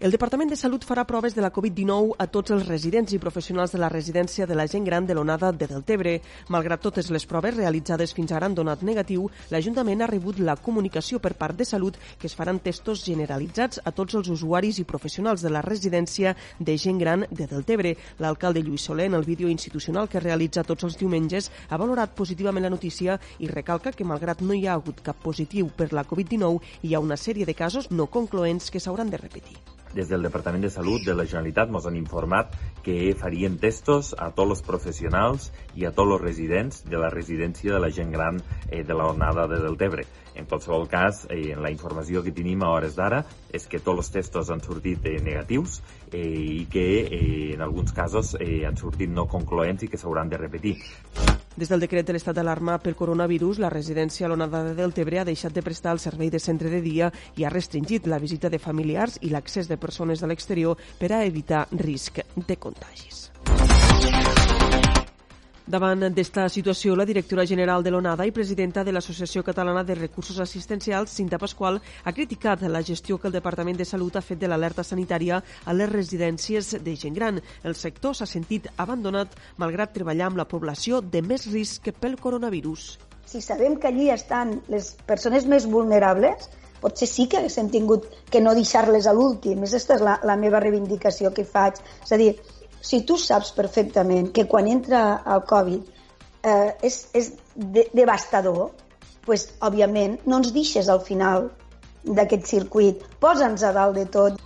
El Departament de Salut farà proves de la Covid-19 a tots els residents i professionals de la residència de la gent gran de l'onada de Deltebre. Malgrat totes les proves realitzades fins ara han donat negatiu, l'Ajuntament ha rebut la comunicació per part de Salut que es faran testos generalitzats a tots els usuaris i professionals de la residència de gent gran de Deltebre. L'alcalde Lluís Soler, en el vídeo institucional que realitza tots els diumenges, ha valorat positivament la notícia i recalca que, malgrat no hi ha hagut cap positiu per la Covid-19, hi ha una sèrie de casos no concloents que s'hauran de repetir. Des del Departament de Salut de la Generalitat ens han informat que farien testos a tots els professionals i a tots els residents de la residència de la gent gran eh, de la onada de Deltebre. En qualsevol cas, eh, la informació que tenim a hores d'ara és que tots els testos han sortit eh, negatius eh, i que eh, en alguns casos eh, han sortit no concloents i que s'hauran de repetir. Des del decret de l'estat d'alarma pel coronavirus, la residència l'onada de Deltebre ha deixat de prestar el servei de centre de dia i ha restringit la visita de familiars i l'accés de persones de l'exterior per a evitar risc de contagis. Davant d'esta situació, la directora general de l'ONADA i presidenta de l'Associació Catalana de Recursos Assistencials, Cinta Pasqual, ha criticat la gestió que el Departament de Salut ha fet de l'alerta sanitària a les residències de gent gran. El sector s'ha sentit abandonat malgrat treballar amb la població de més risc pel coronavirus. Si sabem que allí estan les persones més vulnerables, potser sí que haguéssim tingut que no deixar-les a l'últim. Aquesta és la, la meva reivindicació que faig. És a dir, si tu saps perfectament que quan entra el Covid eh, és, és de, devastador, pues, òbviament no ens deixes al final d'aquest circuit. Posa'ns a dalt de tot.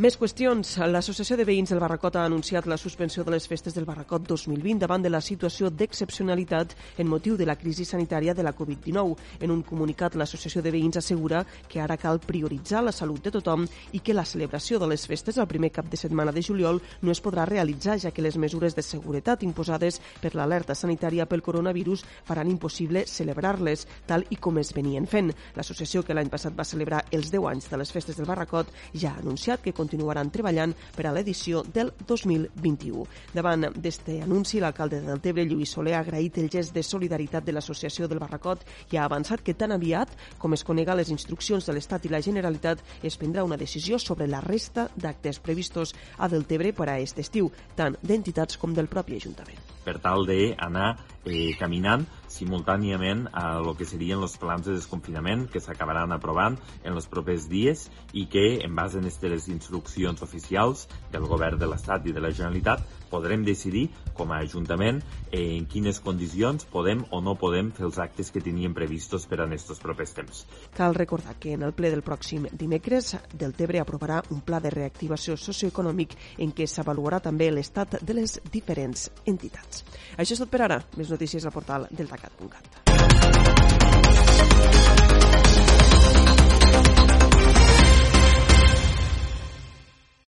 Més qüestions. L'Associació de Veïns del Barracot ha anunciat la suspensió de les festes del Barracot 2020 davant de la situació d'excepcionalitat en motiu de la crisi sanitària de la Covid-19. En un comunicat, l'Associació de Veïns assegura que ara cal prioritzar la salut de tothom i que la celebració de les festes el primer cap de setmana de juliol no es podrà realitzar, ja que les mesures de seguretat imposades per l'alerta sanitària pel coronavirus faran impossible celebrar-les, tal i com es venien fent. L'associació, que l'any passat va celebrar els 10 anys de les festes del Barracot, ja ha anunciat que continuaran treballant per a l'edició del 2021. Davant d'este anunci, l'alcalde de Deltebre, Lluís Soler, ha agraït el gest de solidaritat de l'Associació del Barracot i ha avançat que tan aviat com es conega les instruccions de l'Estat i la Generalitat es prendrà una decisió sobre la resta d'actes previstos a Deltebre per a aquest estiu, tant d'entitats com del propi Ajuntament. Per tal d'anar eh, caminant simultàniament a lo que serien els plans de desconfinament que s'acabaran aprovant en els propers dies i que, en base a aquestes instruccions oficials del govern de l'Estat i de la Generalitat, podrem decidir com a Ajuntament eh, en quines condicions podem o no podem fer els actes que teníem previstos per a aquests propers temps. Cal recordar que en el ple del pròxim dimecres Deltebre aprovarà un pla de reactivació socioeconòmic en què s'avaluarà també l'estat de les diferents entitats. Això és tot per ara. Més notícies al portal deltacat.cat.